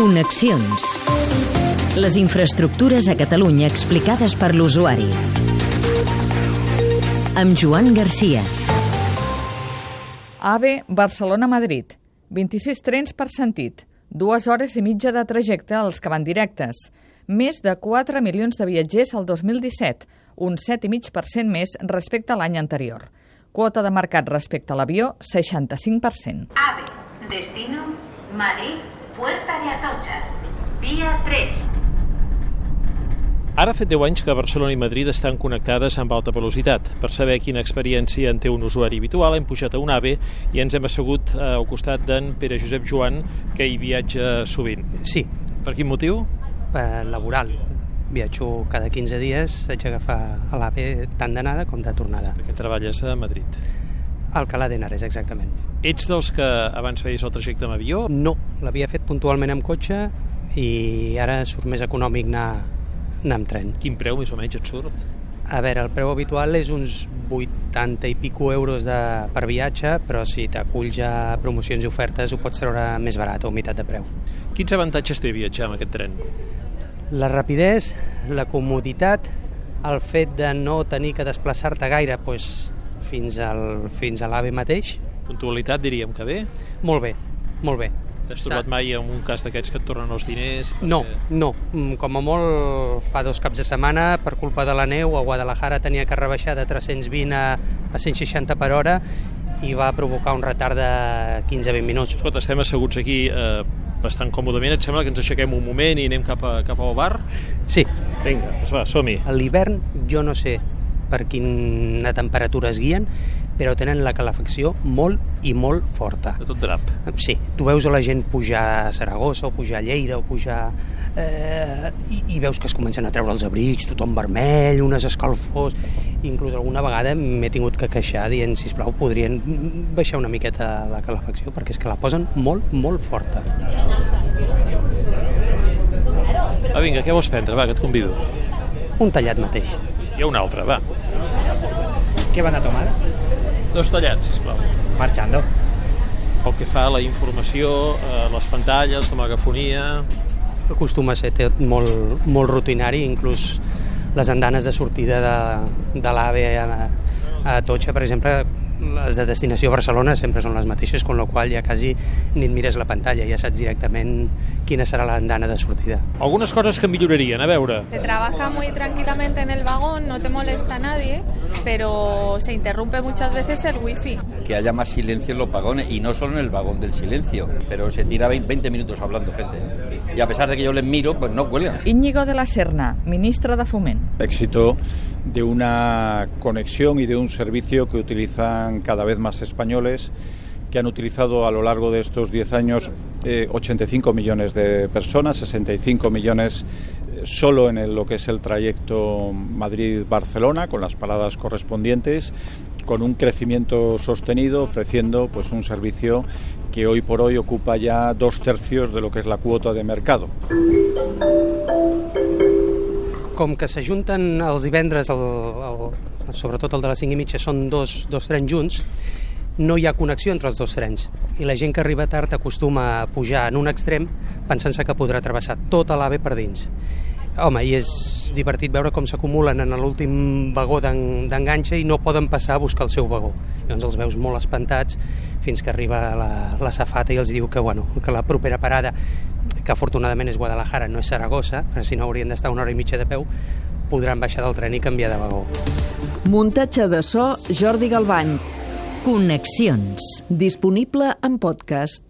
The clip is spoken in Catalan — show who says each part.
Speaker 1: Connexions. Les infraestructures a Catalunya explicades per l'usuari. Amb Joan Garcia.
Speaker 2: AVE Barcelona-Madrid. 26 trens per sentit. Dues hores i mitja de trajecte als que van directes. Més de 4 milions de viatgers al 2017, un 7,5% més respecte a l'any anterior. Quota de mercat respecte a l'avió, 65%.
Speaker 3: AVE. Destinos Madrid, Puerta de Atocha. Vía 3.
Speaker 4: Ara ha fet 10 anys que Barcelona i Madrid estan connectades amb alta velocitat. Per saber quina experiència en té un usuari habitual, hem pujat a un AVE i ens hem assegut eh, al costat d'en Pere Josep Joan, que hi viatja sovint.
Speaker 5: Sí,
Speaker 4: Per quin motiu?
Speaker 5: per laboral. Viatjo cada 15 dies, haig d'agafar a l'AVE tant d'anada com de tornada.
Speaker 4: Perquè treballes a Madrid.
Speaker 5: Alcalá de Henares, exactament.
Speaker 4: Ets dels que abans feies el trajecte amb avió?
Speaker 5: No, l'havia fet puntualment amb cotxe i ara surt més econòmic anar, anar amb tren.
Speaker 4: Quin preu més o menys et surt?
Speaker 5: A veure, el preu habitual és uns 80 i pico euros de, per viatge, però si t'aculls a promocions i ofertes ho pots treure més barat, o meitat de preu.
Speaker 4: Quins avantatges té viatjar amb aquest tren?
Speaker 5: La rapidesa, la comoditat, el fet de no tenir que desplaçar-te gaire doncs, fins, al, fins a l'AVE mateix,
Speaker 4: Puntualitat diríem que bé.
Speaker 5: molt bé, molt bé.
Speaker 4: T'has trobat mai en un cas d'aquests que et tornen els diners?
Speaker 5: No,
Speaker 4: Perquè-
Speaker 5: no. Mm, Com a molt fa dos caps de setmana, per culpa de la neu, a Guadalajara tenia que rebaixar de 320 a, a 160 per hora i va provocar un retard de 15-20 minuts.
Speaker 4: Escolta, estem asseguts aquí eh, bastant còmodament. Et sembla que ens aixequem un moment i anem cap, a, cap al bar?
Speaker 5: Sí,
Speaker 4: Vinga, doncs va, som-hi.
Speaker 5: a l'hivern jo no sé per quina temperatura es guien, però tenen la calefacció molt i molt forta.
Speaker 4: De tot drap.
Speaker 5: Sí, tu veus a la gent pujar a Saragossa o pujar a Lleida o pujar... Eh, i, I veus que es comencen a treure els abrics, tothom vermell, unes escalfors... Inclús alguna vegada m'he tingut que queixar dient, si plau, podrien baixar una miqueta la calefacció perquè és que la posen molt, molt forta.
Speaker 4: Va, vinga, què vols prendre? Va, que et convido.
Speaker 5: Un tallat mateix.
Speaker 4: Hi ha un altre, va.
Speaker 6: ¿Qué van a tomar?
Speaker 4: Dos tallats, sisplau.
Speaker 6: Marchando.
Speaker 4: Pel que fa a la informació, eh, les pantalles, la megafonia...
Speaker 5: Acostuma a ser molt, molt rutinari, inclús les andanes de sortida de, de l'AVE a, a Totxa, per exemple, les de destinació a Barcelona sempre són les mateixes, con lo qual ja quasi ni et mires la pantalla, ja saps directament quina serà l'andana de sortida.
Speaker 4: Algunes coses que millorarien, a veure.
Speaker 7: Se trabaja muy tranquilamente en el vagón, no te molesta a nadie, pero se interrumpe muchas veces el wifi.
Speaker 8: que haya más silencio en los vagones y no solo en el vagón del silencio, pero se tira 20 20 minutos hablando gente. Y a pesar de que yo les miro, pues no cuelgan.
Speaker 2: Íñigo de la Serna, ministre de Foment.
Speaker 9: éxito de una conexión y de un servicio que utilizan cada vez más españoles, que han utilizado a lo largo de estos 10 años eh, 85 millones de personas, 65 millones eh, solo en el- lo que es el trayecto Madrid-Barcelona, con las paradas correspondientes, con un crecimiento sostenido, ofreciendo pues un servicio que hoy por hoy ocupa ya dos tercios de lo que es la cuota de mercado.
Speaker 5: Com que s'ajunten els divendres, el, el, sobretot el de les 5 i mitja, són dos, dos trens junts, no hi ha connexió entre els dos trens i la gent que arriba tard acostuma a pujar en un extrem pensant-se que podrà travessar tota l'AVE per dins. Home, i és divertit veure com s'acumulen en l'últim vagó d'en- d'enganxa i no poden passar a buscar el seu vagó. Llavors els veus molt espantats fins que arriba la, la safata i els diu que, bueno, que la propera parada, que afortunadament és Guadalajara, no és Saragossa, però si no haurien d'estar una hora i mitja de peu, podran baixar del tren i canviar de vagó.
Speaker 1: Muntatge de so Jordi Galbany. Connexions. Disponible en podcast.